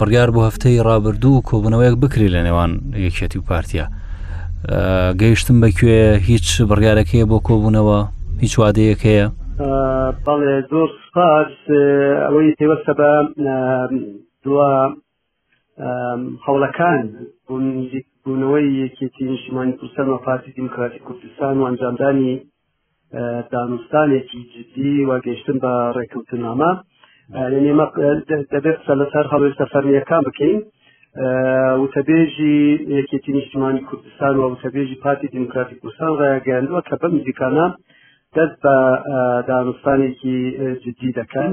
بڕیار بۆ هەفتەی ڕابردوو و کۆبوونەوەیەک بکری لە نێوان یەکێتی و پارتە گەیشتم بەکوێ هیچ بڕیارەکەیە بۆ کۆبوونەوە هیچ وادەیەکەیە بەڵێ زۆر سپاس ئەوەی پێوەستە بە دو هەوڵەکان بوونەوەی یەکێتی نیشتمانی کوردستان و پارتی دیموکراتی کوردستان و ئەنجامدانی دانوستانێکی جدی و گەشتن بە ڕێککەوتنامە دەبێت لەسەر هەڵوێستە فەرمیەکان بکەین وتەبێژی یەکێتی نیشتمانی کوردستان و وتەبێژی پارتی دیموکراتی کوردستان ڕایگەیاندوە کە بەم دیکانە دەست بە دانوستانێکی جدی دەکەن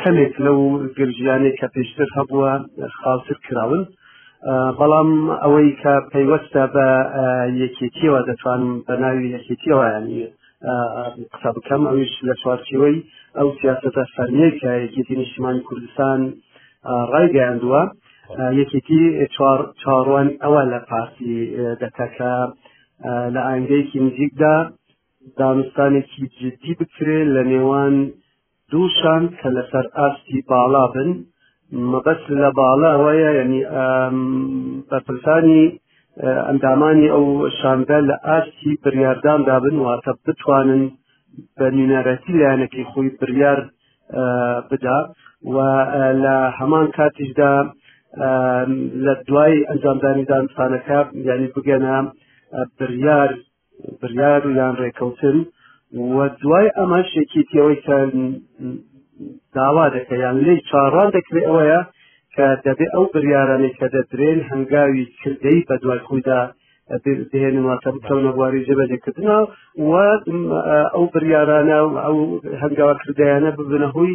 کەمێک لەو گرژیانەی کە پێشتر هەبووە خاڵتر کراون بەڵام ئەوەی کە پەیوەستە بە یەکێتیەوە دەتوانم بە ناوی یەکێتیەوەیان قسە بکەم ئەویش لە چوارچەوەی ئەو سیاستە فەرمیە کە یەکێتی نیشتمانی کوردستان ڕایگەیاندووە یەکێتی چاڕوان ئەوە لە پارتی دەکەکە لە ئایندەیەکی نزیکدا دانوستانێکی جدی بکرێت لە نێوان دوو شان کە لەسەر ئاستی باڵا بن مەبەست لە باڵا وایە یعنی بەپرسانی ئەندامانی ئەو شاندا لە ئاستی بریارداندا بن واتە بتوانن بە نوێنەرەتی لایەنەکەی خۆی بریار بدا و لە هەمان کاتیشدا لە دوای ئەنجامدانی دانسانەکە یعنی بگەنە بریار بریار و یان ڕێکەوتن و دوای ئەمەش یەکێتیەوەی کە داوا دەکە یان لی چاڕان دەکرێت ئەوەیە کە دەبێت ئەو بریارانەی کە دەدرێن هەنگاوی کردەی بە دوای خۆیدا دێنماتە بکەونە بواری جێبەجێکردنا و ئەو بریارانە و ئەو هەنگاوە کردیانە ببنە هۆی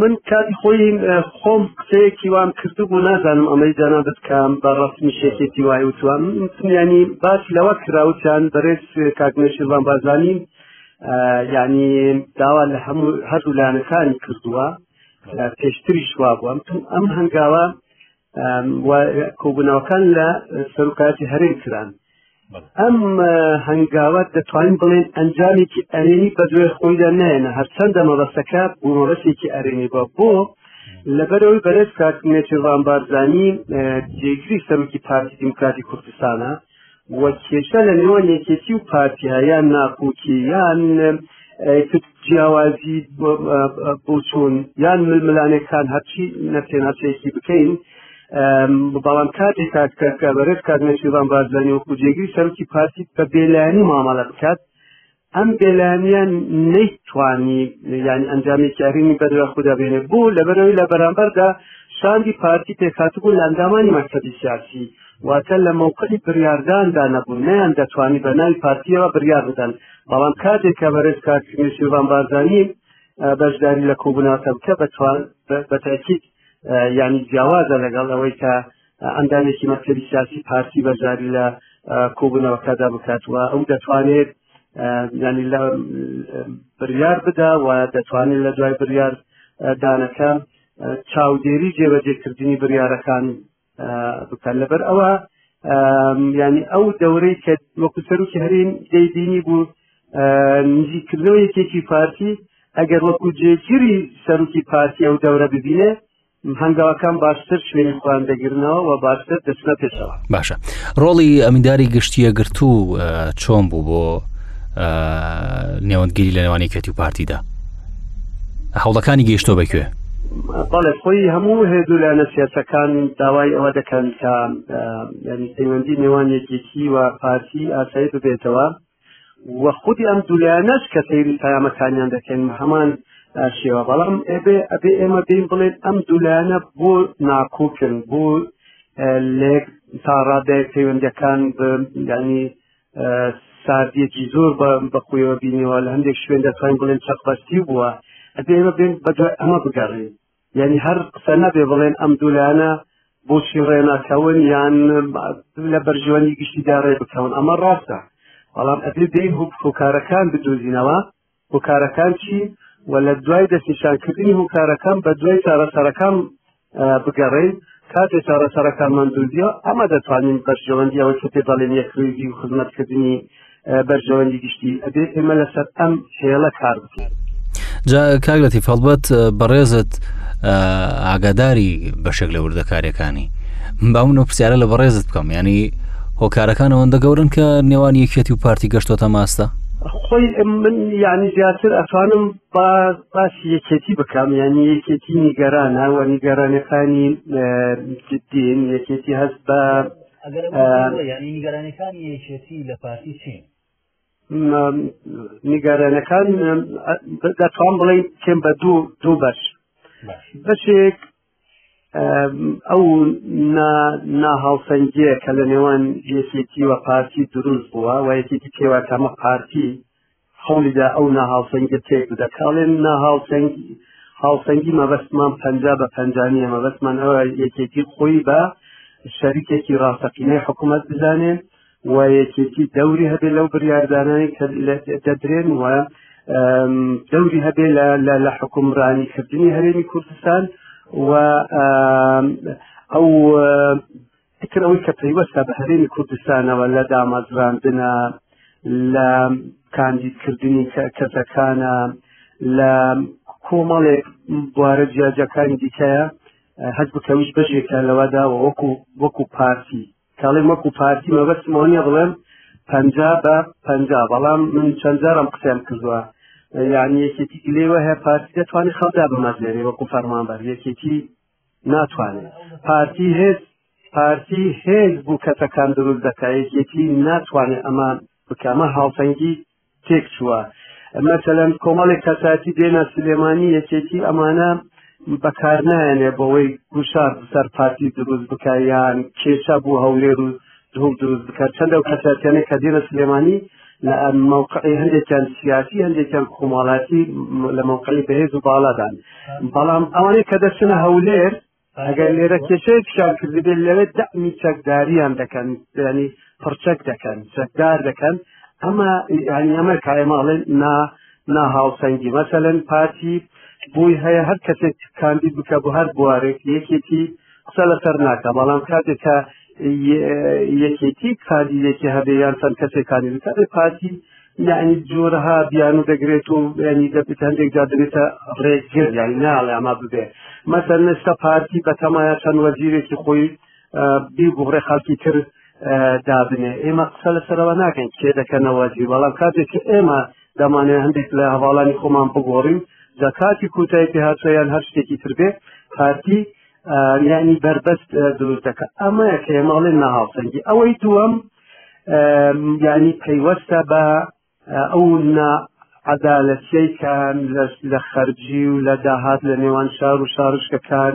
من کاتی خۆی خۆم قسەیەکی وام کردو بوو نازانم ئەمەی دانا بکەم بە ڕستمی شێکێتی وای وتوان ینی باس لەوە کراوتیان بەرێز کاکنێشیوان بازانین ینی داوا لە هەموو هەردوو لایەنەکانی کردووە پێشتریش وا بووم ئەم هەنگاوە و کۆبوونەوەکان لە سەرکاتی هەرێم کران ئەم هەنگاوە دەتوانین بڵێن ئەنجامێکی ئەرێنی بە دوێ خۆیدا نایەنە هەرچەندە مەبەستەکە بوومەبەسێکی ئەرێنی بە بۆ لەبەرەوەی بەرز کاکنێتیڕان بارزانانی جێگری سەرکی پارتی دیموکراتی کوردستانە و کێشە لە نێوان یەکێتی و پارتیا یان ناکۆکی یان جیاوازی بۆچوون یان ململانێکان هەرچی نەتێناسەیەکی بکەین بەڵام کاتێک کاکە بەرێت کات نەشیڕان بازدانی وەکو جێگری سەرکی پارتی بە بێلایانی مامەڵە بکات ئەم بێلانیان نەیتوانی یعنی ئەنجامی کارینی بەدرا خوددا بێنێ بوو لە بەرەوەی لە بەرامبەردا شاندی پارتی پێکاتبوو لە ئەندامانی مەکتەبی سیاسی واتە لە مووقعی بریارداندا نەبوو نیان دەتوانی بە ناوی پارتیەوە بریار بدەن بەڵام کاتێک کە بەرز کاکشیوان بارزانین بەشداری لە کۆبووناتە بکە بەتوان بەتاکیت یعنی جیاوازە لەگەڵ ئەوەی کە ئەندامێکی مەکتەبی سیاسی پارتی بەشداری لە کۆبوونەوەکەدا بکات و ئەو دەتوانێت ینی لە بریار بدا و دەتوانێت لە دوای بریار دانەکە چاودێری جێبەجێکردنی بریارەکان بکەن لەبەر ئەوە ینی ئەو دەورەی کە وەکو سەرکی هەریم دەیبینی بوو نزیکردنەوە یەکێکی پارتی ئەگەر وەکو جێگیری سەرکی پارتی ئەو دەورە ببینێ هەنگاوەکان باشتر شوێنی خۆیان دەگرنەوە و باشتر دەچنە پێشەوە باشە ڕۆڵی ئەمینداری گشتیە گرتو چۆن بوو بۆ نێوەندگیری لە نێوانی کەتی و پارتیدا هەوڵەکانی گەیشتۆ بەکوێ بەڵێ خۆی هەموو هێدو لە نەسیەتەکان داوای ئەوە دەکەن کە پەیوەندی نێوان یەکێکی و پارتی ئاسایی ببێتەوە و خودی ئەم دولانەش کە سەیری پەیامەکانیان دەکەن هەمان شێوە بەڵام ئەبێ ئەبێ ئێمە بین بڵێن ئەم دولانە بۆ ناکۆکن بۆ لێک تا ڕادێ پەیوەندەکان ینی ساردیەکی زۆر بە بەخۆیەوە بینیەوە لە هەندێک شوێن دەتوانین بڵێن چەقبەستی بووە ئەبێ ئێمە بێن بەدوای ئەمە بگەڕین یعنی هەر قسە نەبێ بڵێن ئەم دوولانە بۆچی ڕێناکەون یان لە بەرژوەنی گشتیدا ڕێ بکەون ئەمە ڕاستە بەڵام ئەبێ دەی هۆکارەکان بدۆزینەوە هۆکارەکان چی و لە دوای دەستنیشانکردنی هۆکارەکان بە دوای چارەسەرەکان بگەڕێین کاتێ چارەسەرەکانمان دوزیە ئەمە دەتوانین بەرژەوەندیەوە کە پێ دەڵێن یەکرویدی و خزمەتکردنی بەرژەوەندی گشتی ئەبێ ئێمە لەسەر ئەم هێڵە کار بکەین جا کاک لەتی فەڵبەت بەڕێزت ئاگاداری بەشێک لە وردەکارەکانی با منەوە پرسیارە لە بەڕێزت بکەم ینی هۆکارەکان ئەوەندە گەورن کە نێوان یەکێتی و پارتی گەشتۆتە ماستە خۆی من یعنی زیاتر ئەتوانم با باسی یەکێتی بکەم یعنی یەکێتی نیگەرانە و نیگەرانەکانی جدین یەکێتی هەست بە نیگەرانەکان دەتوان بڵێ کێم بە دوو دوو بەش بەشێک ئەو ناهاوسەنگیە کە لە نێوان یەکێتی وە پارتی دروست بووە و یەکێتی پێوەکەمە پارتی هەوڵیدا ئەو ناهاوسەنگە تێک بدە کاڵێن ناهاوسەنگی هاوسەنگی مەبەستمان پ بە پنجانیە مەبەستمان ئەوە یەکێتی خۆی بە شەریکێکی ڕاستەقینەی حکوومەت بزانێن و یەکێتی دەوری هەبێ لەو بریاردانانی کە دەدرێن و دەوری هەبێ لە حکومڕانی کردنی هەرێمی کوردستان و ئەو ئیتر ئەوەی کە پەیوەستە بە هەرێمی کوردستانەوە لە دامەزراندنە لە کاندیدکردنی کەسەکانە لە کۆمەڵێک بوارە جیاجەکانی دیکەیە هەز بکەویش بەشێکە لەوەدا وەکو وەکو پارتی کاڵێ وەکو پارتی مەبەستمانە بڵێم پ بە پ بەڵام من چەند جارم قسەم کردووە یعنی یەکێتی لێوە هەیە پارتی دەتوانانی خەڵدا بمەزێری وەکو فەرمانبەر یەکێتی ناتوانێت پارتی هێز پارتی هێز بوو کەتەکان دروست دەکایەکێتی ناتوانێت ئەمە بکەمە هاوسەنگی تێک چووە مەسەەن کۆمەڵێک کەساتی دێنا سلێمانی یەکێتی ئەمانە بەکار نایەنێ بەوەی گوشار سەر پارتی دروست بکایان کێشە بوو هەولێر و دوو دروست بکات چەند ئەو کەساتیانە کە دێنە سلێمانی لە مووقعی هەندێکیان سیاسی هەندێکیان کۆمەڵاتی لە مووقعی بەهێز و باڵادان بەڵام ئەوانەی کە دەچنە هەولێر ئەگەر لێرە کێشەیەک شان کردبێت لەوێت دەمی چەکداریان دەکەن ینی پرچەک دەکەن چەکدار دەکەن ئەمە ینی ئەمە کایماڵێن نا نا هاوسەنگی مەسەن پارتی بووی هەیە هەر کەسێک کاندید بکە بۆ هەر بوارێک یەکێتی قسە لەسەر ناکە بەڵام کاتێک کە یەکێتی کاری یەکی هەبێ یان چەند کەسێک کاری بکات پارتی یعنی جۆرەها بیانو دەگرێت و ینی دەبێت هەندێک جا دەبێتە ڕێگر یانی ناڵێ ئەما ببێ مەسەر نستا پارتی بەتەمایە چەند وەزیرێکی خۆی بی گوڕێ خەڵکی تر دابنێ ئێمە قسە لەسەرەوە ناکەین کێ دەکەنەوە وەزیر بەڵام کاتێک ئێمە دەمانەوێت هەندێک لە هەواڵانی خۆمان بگۆڕین لە کاتی کوتای پێهاتە یان هەر شتێکی تر بێ پارتی یانی بەربەست دروست دەکە ئەمە کە ماڵێ ناهاوسەنگی ئەوەی دووەم یانی پەیوەستە بە ئەو نا عدالەتەی کە لە خەرجی و لە داهات لە نێوان شار و شارشکەکان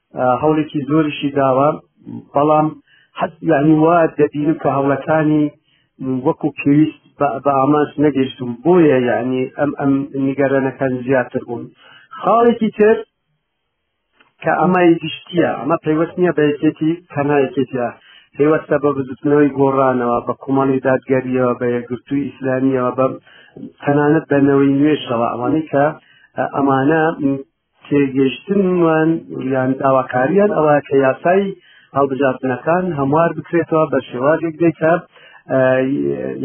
هەوڵێکی زۆریشی داوە بەڵام حەت یعنی وا دەبینم کە هەوڵەکانی وەکو پێویست بە ئامانج نەگەیشتم بۆیە یعنی ئەم ئەم نیگەرانەکان زیاتر بوون خاڵێکی تر کە ئەمای گشتیە ئەمە پەیوەست نییە بە یەکێتی تەنایەکێتە پێوەستە بە بزوتنەوەی گۆڕانەوە بە کومەڵی دادگەریەوە بە یەکگرتووی ئیسلامیەوە بە تەنانەت بەنەوەی نوێشەوە ئەوانەی کە ئەمانە تێگەیشتنمان یان داواکاریان ئەوە کە یاسای هەڵبژاردنەکان هەموار بکرێتەوە بە شێوازێک دەی کە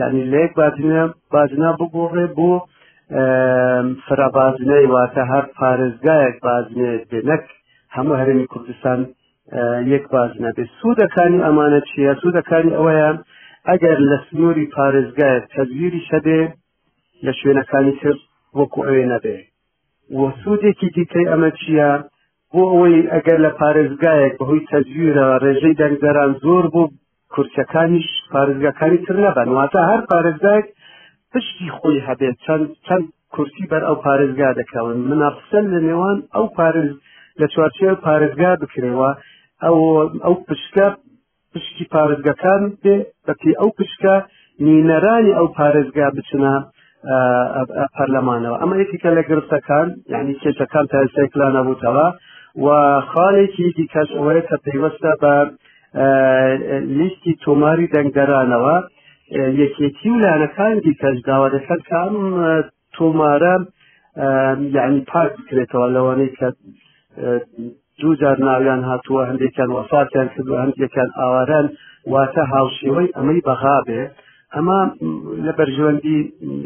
یعنی لەیەک بازنە بازنا بگۆڕێ بۆ فرابازنەی واتە هەر پارێزگایەک بازنێت بێ نەک هەموو هەرێمی کوردستان یەک بازنە بێ سوودەکانی ئەمانە چیە سوودەکانی ئەوەیە ئەگەر لە سنووری پارێزگایە تەزویری شەبێ لە شوێنەکانی تر وەکو ئەوێ نەبێ و سوودێکی دیکەی ئەمە چییە بۆ ئەوەی ئەگەر لە پارێزگایەک بەهۆی تەزویرە ڕێژەی دەنگدەران زۆر بۆ کورسەکانیش پارێزگاکانی تر نەبن واتە هەر پارێزگایەک پشتی خۆی هەبێت چەند چەند کورسی بەر ئەو پارێزگا دەکەون منافسەن لە نێوان ئەو پارێز لە چوارچێ پارێزگا بکرێەوە ئەو ئەو پشکە پشکی پارێزگاکانت بێ بەپی ئەو پشکە نینەرانی ئەو پارێزگا بچنە پەرلەمانەوە ئەمە یەکێکە لە گرفتەکان یعنی کێچەکان تا ئێستای پلا نەبووتەوە و خاڵێکی دیکەش ئەوەیە کە پەیوەستە بە لیستی تۆماری دەنگدەرانەوە یەکێتی و لایەنەکان دیکەش داوا دەکەن کە ئەم تۆمارە یعنی پاک بکرێتەوە لەوانەی کە دوو جار ناویان هاتووە هەندێکیان وەفاتیان کردو هەندێکیان ئاواران واتە هاوشێوەی ئەمەی بەغا بێ ئەمە لە بەرژەوەندی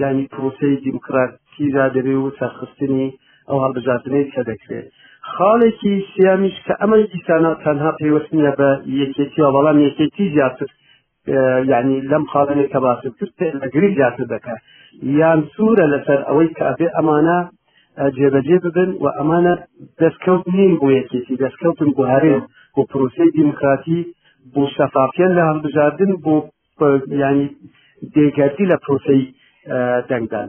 یانی پرۆسی دیموکراتیدا دەبێ و سەرخستنی ئەو هەڵبژاردنەی کە دەکرێت خاڵێکی سیامیش کە ئەمە دیسانە تەنها پەیوەستنیە بە یەکێتی و بەڵام یەکێتی زیاتر یعنی لەم خاڵێک کە باست کرد لە گری زیاتر دەکات یان سوورە لەسەر ئەوەی کە ئەبێ ئەمانە جێبەجێ ببن و ئەمانە دەستکەوت نین بۆ یەکێتی دەستکەوتن بۆ هەرێم بۆ پرۆسی دیموکراتی بۆ شەفافیان لە هەڵبژاردن بۆ ینی دێگەرتی لە پرۆسی دەنگدان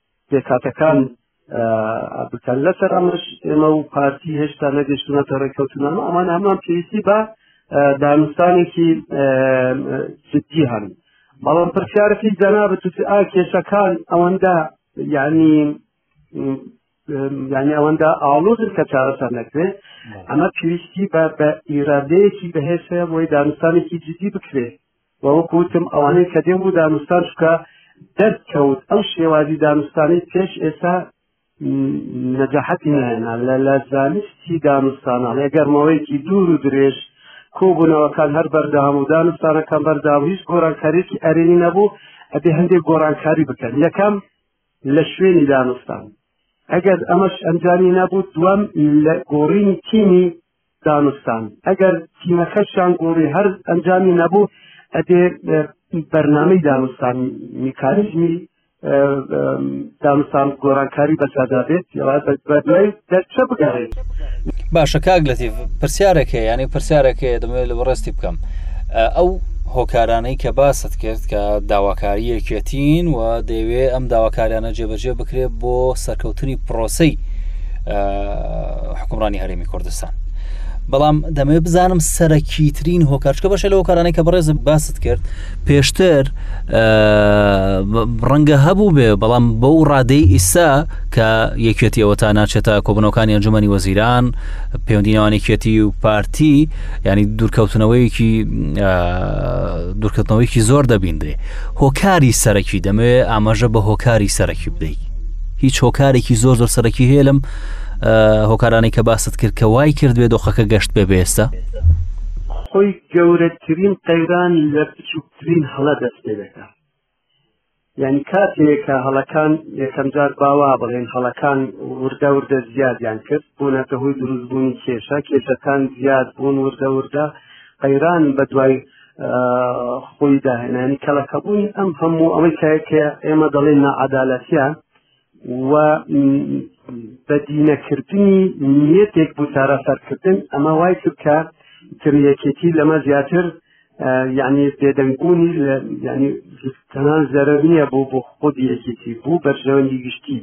پێکاتەکان بکەن لەسەر ئەمەش ئێمە و پارتی هێشتا نەگەشتونەتە ڕێککەوتنامە ئەمان هەمان پێویستی بە دانوستانێکی جدی هەن بەڵام پرسیارەتی جەنابەت ئا کێشەکان ئەوەندە یعنی یعنی ئەوەندە ئاڵۆزن کە چارەسەر نەکرێت ئەمە پێویستی بە بە ئیرادەیەکی بەهێسەیە بۆی دانوستانێکی جدی بکرێت و وەکو وتم ئەوانەی کە دێن بوو دانوستان چکە دەرکەوت ئەو شێوازی دانوستانی پێش ئێستا نەجاحەتی نهێنا لە لە زانستی دانوستانە لێگەرمەوەیەکی دوور و درێژ کۆبوونەوەکان هەر بەردەام و دانوستانەکان بەرداام هیچ گۆرانکارێکی ئەرێنی نەبوو ئەبێ هەندێک گۆرانکاری بکەن یەکەم لە شوێنی دانوستان ئەگەر ئەمەش ئەنجامی نەبوو دوم لە گۆڕینی تیمی دانوستان ئەگەر تیمەکەشیان گۆڕی هەر ئەنجامی نەبوو ئەدێ بەرنامەی دانوستان میکانیزمی دانوستان گۆرانکاری بەسادابێت بەدوای دەرچە بگەڕێت باشە کاک لەتی پرسیارێک هەیە ینی پرسیارێک هەیە دەمەوێت لە بەڕێستی بکەم ئەو هۆکارانەی کە باست کرد کە داواکاری یەکێتین و دەیەوێ ئەم داواکاریانە جێبەجێ بکرێت بۆ سەرکەوتنی پرۆسی حکومڕانی هەرێ هەرێمی کوردستان بەڵام دەمەوێت بزانم سەرەکیترین هۆکارچکە بەشە لە هۆکارانەی کە بەڕێز باست کرد پێشتر ڕەنگە هەبوو بێ بەڵام بەو ڕادەی ئیسا کە یەکێتی ئەوە تا ناچێتە کۆبنەوەکانی ئەنجومی وەزیران پەیوەندینەوانێکێتی و پارتی ینی دوورکەوتنەوەیەکی دوورکەوتنەوەیکی زۆر دەبیندێ هۆکاری سەرەکی دەمەوێت ئاماژە بە هۆکاری سەرەکی بدەیت هیچ هۆکارێکی زۆر زۆر سەرەکی هێلم هۆکارانی کە باست کرد کە وای کرد بێ دۆخەکە گەشت بێ بێستە خۆی گەورەترین قەیران لە بچووکترین هەڵە دەست پێ دەکات یعنی کاتێکە هەڵەکان یەکەمجار باوا بڵێن هەڵەکان وردە وردە زیادیان کرد بوونەتە هۆی دروستبوونی کێشە کێشەکان زیاد بوون وردە وردە قەیران بە دوای خۆی داهێنانی کەڵەکەبوونی ئەم هەموو ئەوەی کایکە ئێمە دەڵێن نەعادالەتیان و بە دینەکردنی نیەتێک بۆ چارەسەرکردن ئەمە وای کرد کە تریەکێتی لەمە زیاتر یعنی بێدەنگبوونی ینی تەنان زەرەر نییە بۆ بۆ خۆدی یەکێتی بوو بەرژەوەندی گشتی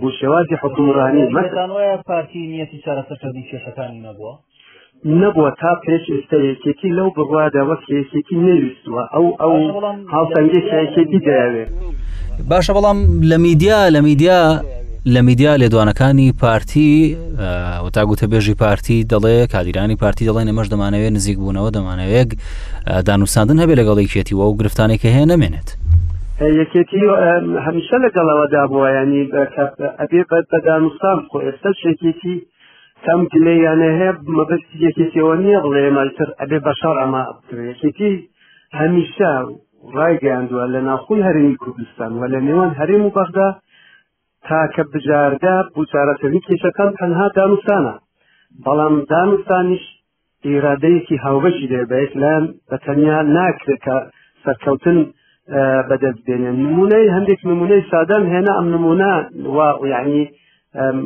بۆ شێوازی حکومڕانی مەدان وایە پارتی نیەتی چارەسەرکردنی کێشەکانی نەبووە نەبووە تا پێش ئێستا یەکێتی لەو بڕوادا وەک یەکێتی نەویستوە ئەو ئەو هاوسەنگی یەکێتی دەیاوێت باشە بەڵام لە میدیا لە میدیا لە میدیا لێدوانەکانی پارتی وتا گوتە بێژی پارتی دەڵێ کادیرانی پارتی دەڵێن ئەمەش دەمانەوێت نزیک بوونەوە دەمانەوێت دانوستاندن هەبێ لەگەڵ یەکێتی و گرفتانێک کە هەیە نامێنێت یەکێتی هەمیشە لەگەڵەوەدا بووە ینی ئەبێ بەدانوستان خۆ ئێستا شێکێتی کەم گلێ یانە هەیە مەبەست یەکێتیەوە نییە بڵێ مالتر ئەبێ بەشار ئەمە یەکێتی هەمیشە ڕایگەیاندووە لە ناخۆی هەرمی کوردستان و لە نێوان هەرێم و بەغدا تاکە بژاردا بوچارەتەوی کێشەکان تەنها دانوستانە بەڵام دانوستانیش ئیرادەیەکی هاوبەشی لێ بەیەک لایەن بە تەنیا ناکرێت کە سەرکەوتن بەدەست بێنێ نمونەی هەندێک نمونەی سادەم هێنا ئەم نمونە وا یعنی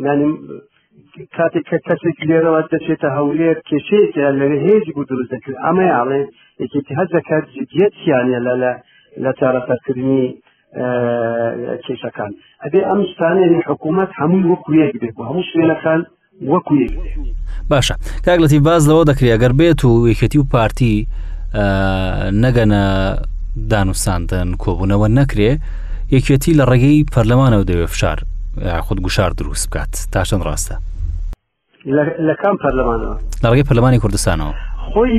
ینی کاتێک کە کەسێک لێرەوە دەچێتە هەولێر کێشەیەکیان لەوێ هێزی بوو دروست دەکرد ئەمەیاڵێ یەکێتی هەر دەکات جدیەتیانە لە لە لە چارەسەرکردنی کێشەکان ئەبێ ئەم شتانێنی حکوومەت هەمووی وەکوێک بێت بۆ هەموو شوێنەکان وەکوێک باشە کاک لەتی باز لەوە دەکری ئەگەر بێت و یەکەتی و پارتی نەگەنە دانوساندن کۆبوونەوە نەکرێ یەکێتی لە ڕێگەی پەرلەمانەوە دەوێ فشار خود گوشار دروست بکات تا چەند ڕاستە لە کام پەرلەمانەوە لە ڕێگەی پەرلەمانی کوردستانەوە خۆی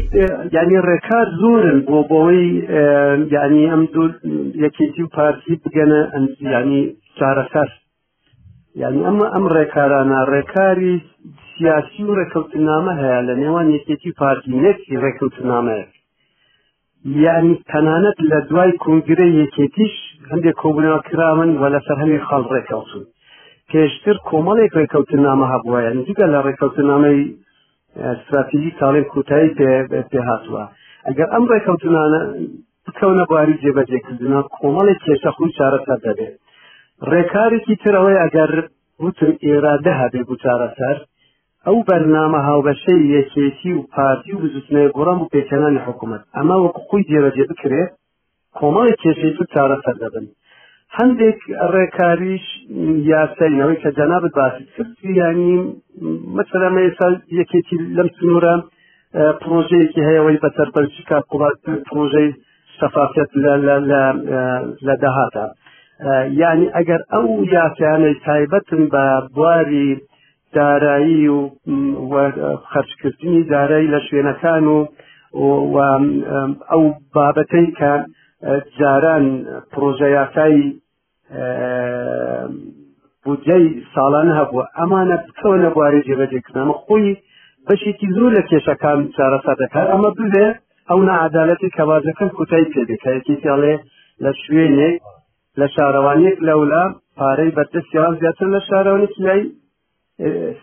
یعنی ڕێکار زۆرن بۆ بۆەوەی یعنی ئەم دوو یەکێتی و پارتی بگەنە ئەنجیانی چارەسەر یعنی ئەمە ئەم ڕێکارانە ڕێکاری سیاسی و ڕێکەوتنامە هەیە لە نێوان یەکێتی پارتی نەکی ڕێکەوتنامەیە یانی تەنانەت لە دوای کۆنگرە یەکێتیش هەندێک کۆبنەوە کراون و لەسەر هەندێک خاڵ ڕێکەوتون پێشتر کۆمەڵێک ڕێکەوتنامە هەبووە یان جگە لە ڕێکەوتنامەی استراتیژی ساڵی کوتایی پێ هاتووە ئەگەر ئەم ڕێکەوتنانە بکەونە بواری جێبەجێکردنا کۆمەڵێک کێشە خۆی چارەسەر دەبێت ڕێکارێکی ترەوەی ئەگەر وتم ئێرادە هەبێ بوو چارەسەر ئەو بەرنامە هاوبەشەی یەکێتی و پارتی و بزوتنەوەی گوڕا بۆ پێکهێنانی حکوومەت ئەمە وەکو خۆی جێبەجێ بکرێت کۆمەڵی کێشەی تو چارەسەر دەبن هەندێک ڕێکاریش یاساینەوەی کە جەنابەت باسی کرد ینی مەسەلا ئێستا یەکێتی لەم سنوورە پرۆژەیەکی هەیەەوەی بەسەر بەرچی کات قوڵات پرۆژەی شەفافەت لە داهاتا یعنی ئەگەر ئەو یاسیانەی تایبەتن بە بواری دارایی و خەرجکردنی دارایی لە شوێنەکان و ئەو بابەتەی کە جاران پرۆژە یاسایی بودجەی ساڵان هەبووە ئەمانە بکەوە لە بواری جێبەجێکردنەوە خۆی بەشێکی زۆر لە کێشەکان چارەسا دەکات ئەمە ببێ ئەو نەعادالەتی کەوازەکەن کوتای پێ دەکایەکیڵێ لە شوێنێک لە شارەوانیەک لەولا پارەی بەردەستیان زیاتر لە شارەوانێکی لای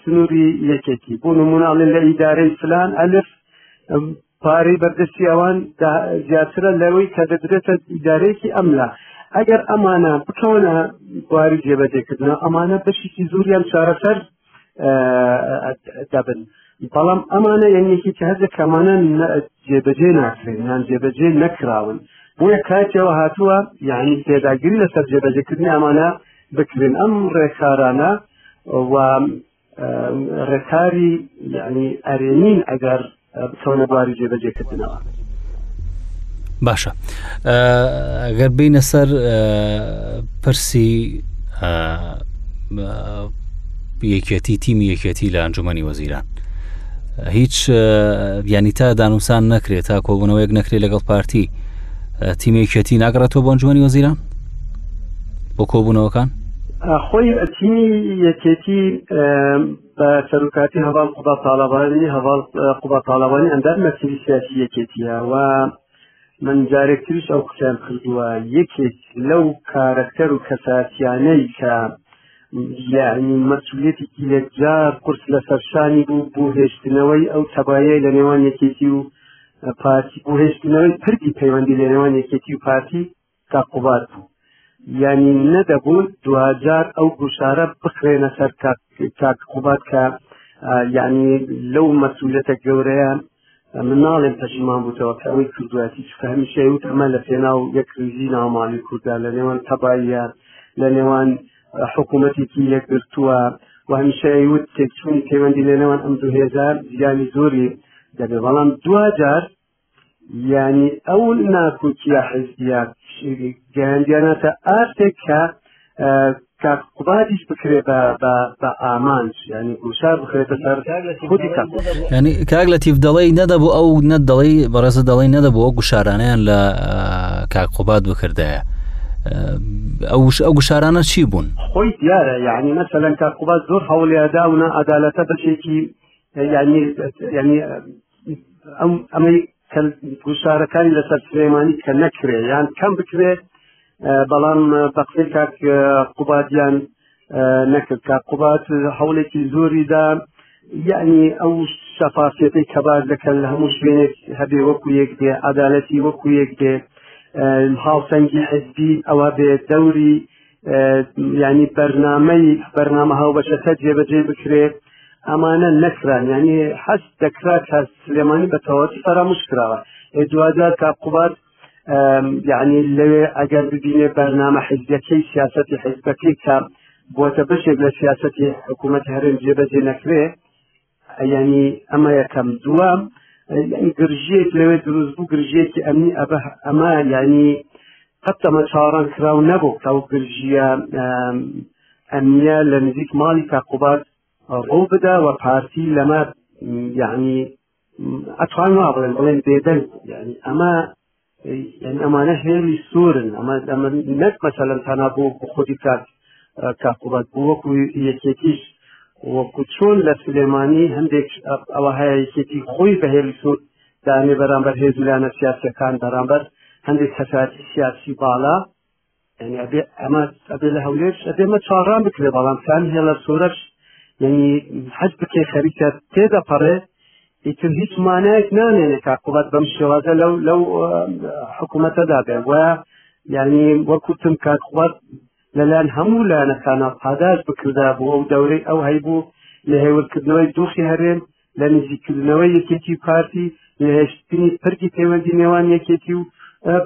سنووری یەکێتی بۆ نموناڵێن لە ئیدارەی فلان ئەلف پارەی بەردەستی ئەوان زیاترە لەوەی کە دەدرێتە ئیدارەیەکی ئەملا ئەگەر ئەمانە بکەونە بواری جێبەجێکردن ئەمانە بەشێکی زوریان چارەسەر دەبن بەڵام ئەمانە یەنێکی کە هەردە کەمانە جێبەجێ ناکرێن یان جێبەجێ نەکراون بۆیە کاتەوە هاتووە یعنی پێداگری لەسەر جێبەجێکردنی ئەمانە بکرێن ئەم ڕێکارانە و ڕێکاری یعنی ئەرێنین ئەگەر بچۆنە بواری جێبەجێکردنەوە. باشە گەر بینە سەر پرسی یەکێتی تیمی یەکێتی لە ئەنجومی وەزیران هیچ ینی تا دانوسان نەکرێت تا کۆبوونەوەیەک نەکرێت لەگەڵ پارتی تیمێکێتی ناگەڕێتەوە بۆ ئەنجومی وەزیران بۆ کۆبوونەوەکان خۆی تیمی یەکێتی بە سەرکاتی هەواڵ قوبا تاالبانی هەواڵ قوبا تاالبانی ئەندام مەسیری سیاسی یەکێتیە و من جارێکتریش ئەو قسەیان کردووە یەکێک لەو کارەکتەر و کەساسیانەی کە یعنی مەسوولێتێکی یەکجار قرس لە سەرشانی بوو بۆ هێشتنەوەی ئەو تەبایە لە نێوان یەکێتی و پارتی بۆ هێشتنەوەی پردی پەیوەندی لە نێوان یەکێتی و پارتی تا قوباد بوو یعنی نەدەبوون دواجار ئەو گوشارە بخرێنە سەر کاک قوباد کە یعنی لەو مەسوولەتە گەورەیە من ناڵێم پەشیمان بووتەوە کە ئەوەی کردوەتی چکە هەمیشە وت ئەمە لە پێناو یەک ریزی ناومالی کووردا لە نێوان تەباییە لە نێوان حکوومەتێکی یەکگرتووە و هەمیشە وت تێکچوونی پەیوەندی لە نێوان ئەم دوو هێزار زیانی زۆری دەبێ بەڵام دواجار یعنی ئەو ناکوکیە حزبیە گەیاندیانەتە ئاستێک کە کاک قوبادیش بکرێت بە ئامانج ینی گوشار بخرێتە سەر خودی ینی کاک لە تیف دەڵی نەدەبوو ئەو نە دەڵی بەڕێزە دەڵی نەدەبوو ئەو گوشارانیان لە کاک قوبات بکردایە. ئەو ئەو گوشارانە چی بوون خۆی دیارە یعنی مەسەلەن کاک قوبات زۆر هەوڵیادا و نە عدالەتە بەشێکی ینی ینی ئەم ئەمەی گوشارەکانی لەسەر سلێمانی کە نەکرێ یان کەم بکرێت بەڵام بە قسەی کاک قوبادیان نەکرد کا قوبات هەوڵێکی زۆریدا یعنی ئەو شەفافەتی کەبار دەکەن لە هەموو شوێنێک هەبێ وەکو یەک بێ عدالەتی وەکو یەک بێ هاوسەنگی حزبی ئەوە بێ دەوری ینی بەرنمەی بەرنامە هاوبەشەکە جێبەجێ بکرێت ئەمانە نەکران ینی حەست دەکرا کە سلێمانی بە تەواتی فەراموش کراوە دوجار کا قوبات یعنی لەوێ ئەگەر ببینێ بەرنامە حزیەکەی سیاستی حزبەکەی کە بۆتە بەشێک لە سیاستی حکوومەت هەرێم جێبەجێ نەکرێ یعنی ئەمە یەکەم دووەم گرژێک لەوێ دروست بوو گرژێکی ئەمنی ئەبە ئەمە یعنی قەتەمە چاڕان کراو نەبوو کە ئەو گرژیە ئەمنیە لە نزیک ماڵی تاقوبات ڕۆ بدا و پارتی لەمە یعنی ئەتوان وا بڵێن بڵێن بێدەنگ یعنی ئەمە یعنی ئەمانە هێڵی سورن ئەمە ئەمە نەک مەسەلەن تانا بۆ خودی کات کاکوڵات وەکو یەکێتیش وەکو چۆن لە سلێمانی هەندێک ئەوە هەیە یەکێتی خۆی بە هێڵی سور دانێ بەرامبەر هێزلانە سیاسەکان بەرامبەر هەندێک کەساتی سیاسی باڵا یعنی ئەبێ ئەمە ئەبێ لە هەولێر ئەبێ مە چاڕان بکرێ بەڵام سان هێڵە سۆرەش یعنی حەج بکەی خەریکە تێدا پەڕێ ئیتر هیچ مانایەک نانێنێ کا قوبەت بەم شێوازە لەو لەو حکوومەتەدا بێ وە یعنی وەکوتم کا قوبەت لەلایەن هەموو لایەنەکانە پاداش بکردا بوو ئەو دەورەی ئەو هەیبوو لە هێورکردنەوەی دۆخی هەرێم لە نزیکردنەوە یەکێتی پارتی نهێشتنی پرگی پەیوەندی نێوان یەکێتی و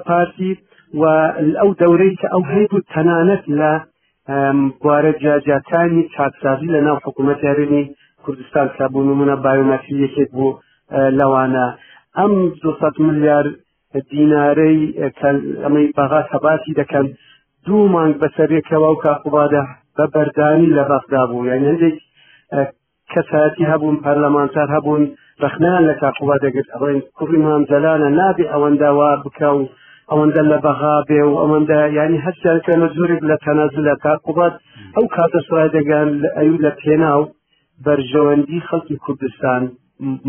پارتی و ئەو دەورەی کە ئەو هەیب و تەنانەت لە بوارە جاجاکانی چاکسازی لە ناو حکوومەت یاێنی کوردستان کە بوو نمونە بایۆمەسی یەکێک بوو لەوانە ئەم 200 ملیار دینارەی ئەمەی بەغا خەباتی دەکەن دوو مانگ بەسەرێکەوە و کاقوبادە بە بەردانی لە بەغدا بوو یان هەندێک کەسایەتی هەبوون پەرلەمانتار هەبوون رەخنیان لە کاقوبا دەگرت ئەڵێن کوڕی مام جەلانە نابێ ئەوەندە وا بکە و ئەوەندە لە بەغا بێ و ئەوەندە ینی هەستیان کەمە زۆرێک لە تەنازل لە کاقوبات ئەو کاتە سرای دەگەن ئەوی لە پێناو بەرژەوەندی خەڵکی کوردستان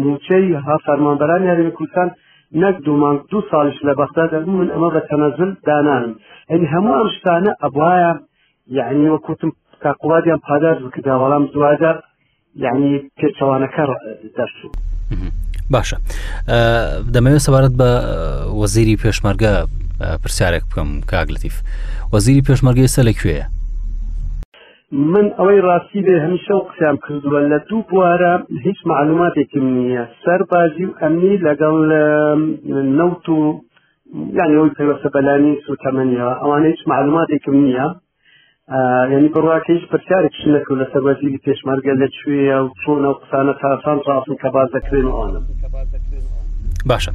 موچەی ها فەرمانبەران یاری کوردستان نەک دوو مانگ دوو ساڵش لە بەغدا دەبوو من ئەمە بە تەنازل دانانم ئەنی هەموو ئەم شتانە ئەبواە یعنی وەکوتم تاقوبادیان پاداش بکردا بەڵام دوواجار یعنی پێچەوانەکە دەرچوو باشە دەمەوێت سەبارەت بە وەزیری پێشمەرگە پرسیارێک بکەم کاگلتیف وەزیری پێشمەرگەی سە لەکوێیە من ئەوەی ڕاستی بێ هەمیشە و قسیان کردووە لە دوو بوارە هیچ معلوماتێکم نییە سەر باژی و ئەمنی لەگەڵ نەوت و یعنی ئەوی پەیوەستە بەلانی سوتەمەنیەوە ئەوانە هیچ معلوماتێکم نییە یعنی بڕواکە هیچ پرسیارێکشی نەکرد لەسەر وەزیری پێشمەرگە لە کوێە و چۆنە و قسانە تاسان ڕاستن کە باز دەکرێن ئەوانم باشە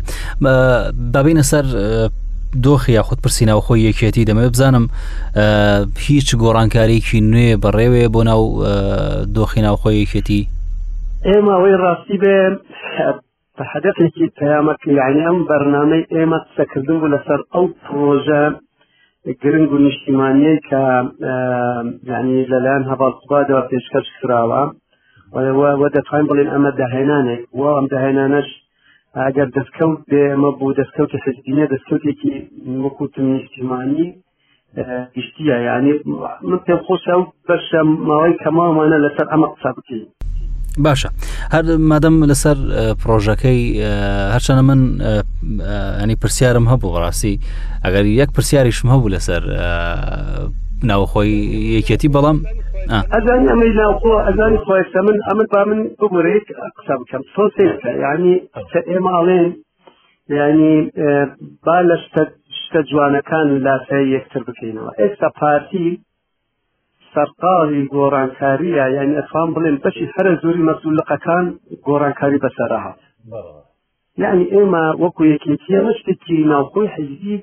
بابینە سەر دۆخی یاخود پرسینەوە خۆی یەکێتی دەمە بزانم هیچ گۆڕانکارێکی نوێ بەڕێوێ بۆ ناو دۆخی ناوخۆی یەکێتی ئێمە ئەوەی ڕاستی بێ بە هەدەفێکی پەیامەک یعنی ئەم بەرنامەی ئێمە قسەکردن بوو لەسەر ئەو پرۆژە گرنگ و نیشتیمانیەی کە یعنی لەلایەن هەواڵسوبادەوە پێشکەش کراوە وە دەتوانین بڵێن ئەمە داهێنانێک و ئەم داهێنانەش ئەگەر دەستکەوت بێ ئەمە بوو دەستکەوتی حزبینە دەستکەوتێکی وەکوتم نیشتیمانی گشتیە یعنی من پێم خۆشە و بەشە ماوەی کەماوانە لەسەر ئەمە قسە بکەین باشە هەر مادەم لەسەر پرۆژەکەی هەرچەنە من ئەنی پرسیارم هەبوو ڕاستی ئەگەر یەک پرسیاریشم هەبوو لەسەر ناوخۆی یەکێتی بەڵام ئەزانی ئەمەی ناوخۆ ئەزانی خۆێستا من ئەمە با من ببرێت قسە بکەم سۆسێکە یعنی ئێمە ئاڵێن یعنی با لە شتە جوانەکان و لاسای یەکتر بکەینەوە ئێستا پارتی سەرقاڵی گۆڕانکاریە یعنی ئەفام بڵێن بەشی هەرە زۆری مەسولقەکان گۆڕانکاری بەسەرا هات یعنی ئێمە وەکو یەکێتی ئەمە شتێکی ناوخۆی حزبی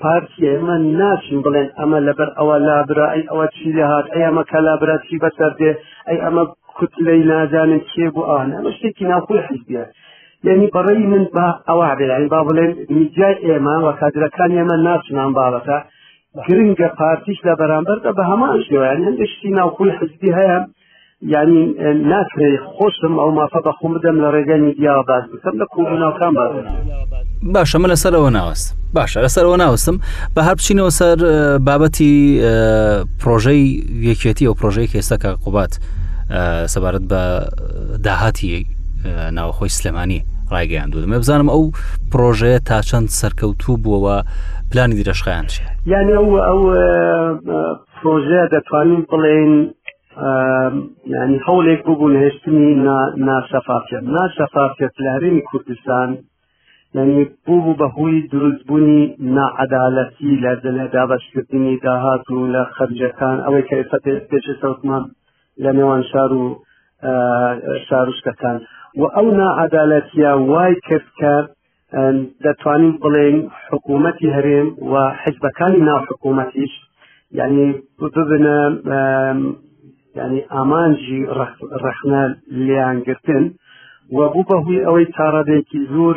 پارتی ئێمە ناچین بڵێن ئەمە لەبەر ئەوە لابرا ئەی ئەوە چی لە هاات ئەی ئەمە کە لابرا چی بەسەر دێ ئەی ئەمە کوتلەی نازانن کێ بۆ ئاان ئەمە شتێکی ناوخۆی حزبیە یعنی بەڕێی من با ئەوە بێ یعنی با بڵێن میدیای ئێمە وە کادرەکان ئێمە ناچنان باڵەکە گرنگە پارتیش لە بەرامبەردا بە هەمان شێوان هەندێک شتی ناوخۆی حزبی هەیە یعنی ناکرێ خۆشم ئەو مافە بە خۆم بدەم لە ڕێگەی میدیاوە باز بکەم لە کۆبووناوکان باز باشە من لەسەرەوە ناوەست باشە لەسەرەوە ناوەستم بە هەر بچینەوە سەر بابەتی پرۆژەی یەکێتی و پرۆژەی کێسەکە قوبات سەبارەت بە داهاتی ناوخۆی سلێمانی ڕایگەیاندو دەمێ بزانم ئەو پرۆژەیە تا چەند سەرکەوتوو بووەوە پلانی درێژخیان چێ یعنی ئەو ئەو پرۆژەیە دەتوانین بڵێین ینی هەوڵێک ببوو نهێشتنی ناشەفافێت ناشەفافێت لە هەرێمی کوردستان ینی بوو بوو بە هۆی دروستبوونی ناعەدالەتی لە دەلە دابشکردنی داهات و لە خەرجەکان ئەوەی کە ئێستا پێشێتەوتمان لە نێوان شار و شارشتەکان و ئەو ناعادالەتە وای کرد کە دەتوانین بڵێن حکوومەتی هەرێم و حزبەکانی ناو حکوومەتیش یعنی ببنە ینی ئامانجی ڕخنە لیانگرتن و بوو بەهوی ئەوەی تاڕادێکی زۆر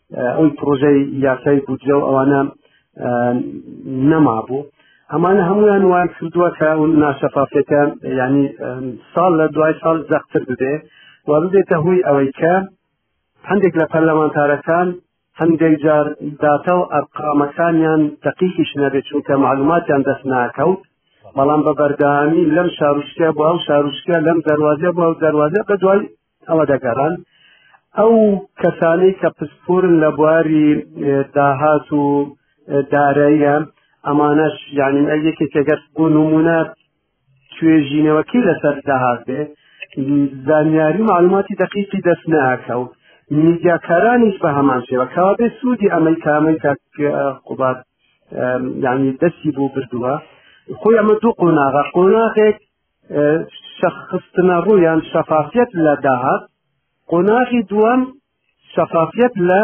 ئەوی پرۆژەی یاسای بودجە و ئەوانە نەمابوو ئەمانە هەمویان وان کردووە کە ناشەفافەکە ینی ساڵ لە دوای ساڵ زەختتر ببێ و ببێتە هوی ئەوەی کە هەندێک لە پەرلەمانتارەکان هەندێک جار داتا و ئەرقامەکانیان دقیقیش نەبێت چونکە معلوماتیان دەست ناکەوت بەڵام بە بەردانی لەم شارشتە بۆ ئەو شارشتە لەم دەواازە بۆ ئەو دەواازە بە دوای ئەوە دەگەڕان ئەو کەسانی کە پسپورن لە بواری داهات و داراییە ئەمانەش یعنی یەکێک تێگەر بۆ نمونە توێژینەوەکی لەسەر داهات بێ زانیاری معلوماتی دقیقی دەست ناکەوت میدیاکارانیش بە هەمان شێوە کەوا بێ سوودی ئەمەی کامەی کاک قوبات یعنی دەستی بۆ بردووە خۆی ئەمە دوو قۆناغە قۆناغێک شەخستنە ڕوویان شەفافیت لە داهات قۆناغی دووەم شەفافیت لە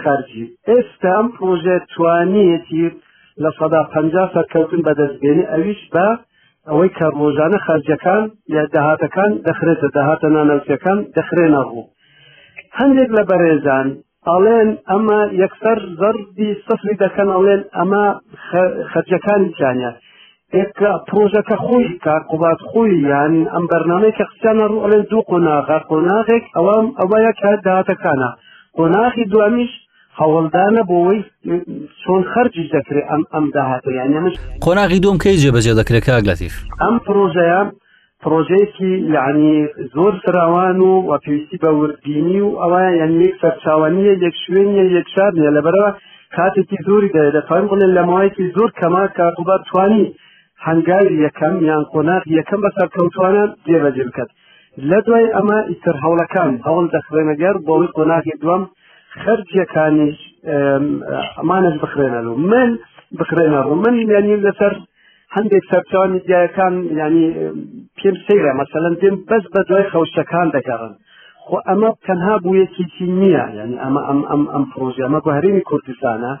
خەرجی ئێستا ئەم پرۆژێ توانیەتی لە سەدا پ سەرکەوتن بەدەستبێنی ئەویش بە ئەوەی کە ڕۆژانە خەرجەکان یا داهاتەکان دەخرێتە داهاتە نانەوتەکان دەخرێنە ڕوو هەندێک لە بەرێزان ئەڵێن ئەمە یەکسەر زەربی سفری دەکەن ئەڵێن ئەمە خەرجەکانی جانە پرۆژەکە خۆی کار قوبات خۆی یان ئەم بەرنمەی کە قسیانە ڕوو ئەڵێن دوو قۆناغە قۆناغێک ئەوام ئەوەیە کە داهاتەکانە قۆناغی دوامیش هەوڵدانە بۆەوەی چۆن خەرجیش دەکرێت ئەم ئەم داهاتە یانەمش قۆناغی دوم کەی جێبەجێ دەکرێت کاگلەتیف ئەم پرۆژەیە پرۆژەیەکی یعنی زۆر فراوان و و پێویستی بە وردبینی و ئەوە یعنی یەک سەرچاوانیە یەک شوێنیە یەک شار نیە لەبەرەوە کاتێکی زۆری دەێ دەتوانین بڵێن لە ماوەیەکی زۆر کەما کاکوبار توانی هەنگاوی یەکەم یان قۆناغ یەکەم بە سەرکەوتوانە جێبەجێ بکات لە دوای ئەمە ئیتر هەوڵەکان هەوڵ دەخوێنەگەر بۆی قۆناغی دوم خەرجیەکانیش ئەمانش بخرێنەوە من بخرێنەوە من یانی لەسەر هەندێک سەرچاوە میدیایەکان ینی پێم سەیرە مەسەلەن دێن بەس بە دوای خەوشەکان دەگەڕن خۆ ئەمە تەنها بوویەکیی نییە ینی ئەمە ئەم ئەم ئەم پرۆژە ئەمە بۆ هەرێمی کوردستانە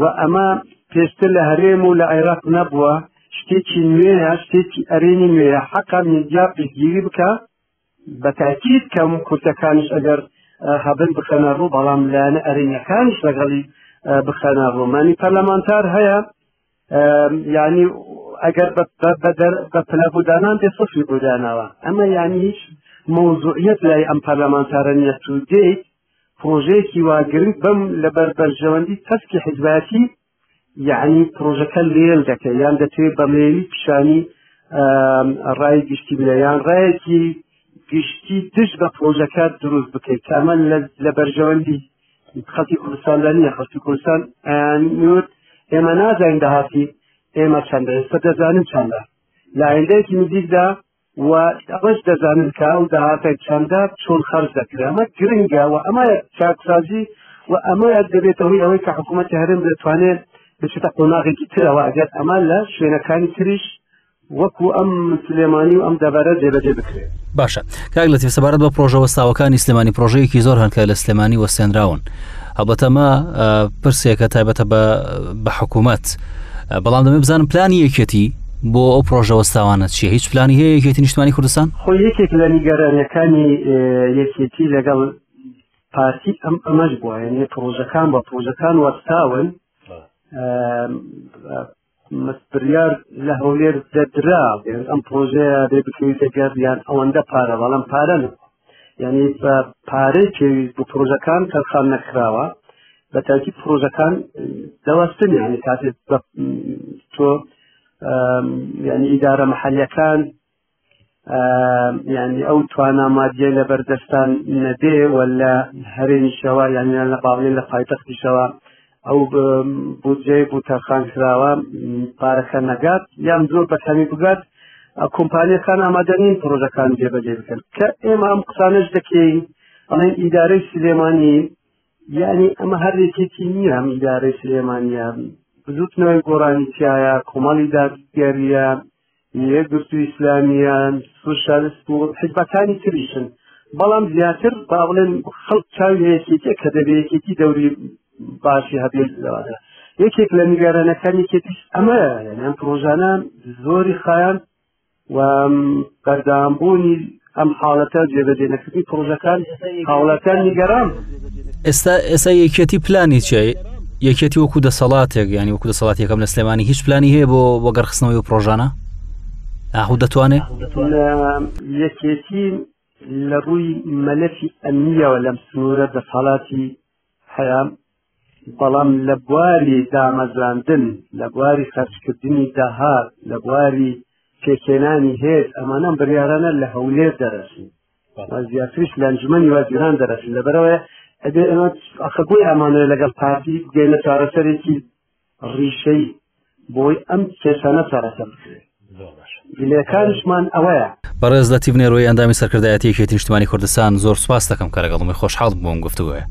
و ئەمە پێشتر لە هەرێم و لە عێراق نەبووە شتێکی نوێە شتێکی ئەرێنی نوێە حەقا میدیا پشتگیری بکە بە تاکیید کەم کورتەکانش ئەگەر هەبن بخەنە ڕوو بەڵام لایەنە ئەرێنیەکانش لەگەڵی بخەنە ڕۆمانی پەرلەمانتار هەیە یعنی ئەگەر بە پلە بودانان دێ سفی بودانەوە ئەمە یعنی هیچ مەوزوعیت لای ئەم پەرلەمانتارە نیە تو دێیت پرۆژەیەکی واگرنگ بەم لە بەربەرژەوەندی تەسکی حیزباتی یعنی پرۆژەکە لێل دەکەن یان دەتوێت بەمێوی پیشانی ڕای گشتی بلە یان ڕایەکی گشتی دش بە پرۆژەکە دروست بکەیت کامە لە بەرژەوەندی خەڵکی کوردستان لە نییە خەڵکی کوردستان ئەیانوت ئێمە نازانین داهاتی ئێمە چەندە ئێستا دەزانین چەندە لە ئایندەیەکی نزیکدا و ئەوەش دەزانن کە ئەو داهاتای چەندە چۆن خەرج دەکرێت ئەمە گرنگە و ئەمە چاکسازی و ئەمە دەبێتەوەی ئەوەی کە حکوومەتی هەرم دەتوانێت بچێتە قۆناغێکی ترەوە ئەگەر ئەمە لە شوێنەکانی تریش وەکو ئەم سلێمانی و ئەم دەبارە جێبەجێ بکرێت باشە کاک لەتیف سەبارەت بە پرۆژە وەستاوەکانی سلێمانی پرۆژەیەکی زۆر هەنکە لە سلێمانی وەستێنراون هەڵبەتەمە پرسێکە تایبەتە بە بە حکوومەت بەڵام دەمە بزانم پلانی یەکێتی بۆ ئەو پرۆژە وەستاوانە چیە هیچ پلانی هەیە یەکێتی نیشتمانی کوردستان خۆ یەکێک لە نیگەرانەکانی یەکێتی لەگەڵ پارتی ئەم ئەمەش بووە یعنی پرۆژەکان بە پرۆژەکان وەستاون بریار لە هەولێر دەدرا ئەم پرۆژەیە دێ بکەویتە گەر یان ئەوەندە پارە بەڵام پارە نە یعنی بە پارەی پێویست بۆ پرۆژەکان تەرخان نەکراوە بە تاکی پرۆژەکان دەوەستن یعنی کاتێت تۆ یعنی ئیدارە محەلەکان یعنی ئەو توانا مادیە لە بەردەستان نەبێ و لە هەرێمیشەوە یانیان لە باڵێ لە پایتەختیشەوە ئەو بودجەی بوو تەرخان کراوە پارەکە نەگات یان زۆر بەکەمی بگات کۆمپانیەکان ئامادەنین پرۆژەکان جێبەجێ بکەن کە ئێمە ئەم قسانش دەکەین ئەڵێن ئیدارەی سلێمانی یعنی ئەمە هەرێکێکی نییە ئەم ئیدارەی سلێمانیان بزوتنەوەی گۆرانی تایە کۆمەڵی دادیاریە یەکگرتو ئیسلامیان سوسیالست و حزبەکانی تریشن بەڵام زیاتر با بڵێن خەڵک چاوی یەکێتیە کە دەبێ یەکێتی دەوری باشی هەبێت لەوانە یەکێک لە نیگەرانەکانی کێتیش ئەمە یان پرۆژانە زۆری خایان و بەردامبوونی ئەم حاڵەتە جێبەجێ نەکردنی پرۆژەکان هاوڵاتیان نیگەران ئێستا ئێستا یەکێتی پلانی چی یەکێتی وەکو دەسەڵاتێک ینی وەکو دەسەڵاتەکەم لە سلێمانی هیچ پلانی هەیە بۆ وەگەڕخستنەوەی و پرۆژانە ئاهو دەتوانێت یەکێتی لە ڕووی مەلەفی ئەمیەوە لەم سنوورە دەسەڵاتی هەیە بەڵام لە بواری دامەزراندن لە بواری خەرجکردنی داهات لە بواری پێکێنانی هێز ئەمانەم بریارانە لە هەولێر دەرەسن زیاتریش لە ئەنجومەنی وازیران دەرەسن لەبەرەوەی ئەبێ ئەخبووی ئەمانە لەگەڵ پارتی بگەینە چارەسەرێکی ڕیشەی بۆی ئەم کێشانە چارەسەر بکرێت گلەکانشمان ئەوەیە بەڕێز لە تیب نێرۆی ئەندامی سەرکردایەتی یەکێتی نیشتمانی کوردستان زۆر سپاس دەکەم کە لەگەڵمی خۆشحاڵ بووم گفتوگوۆیە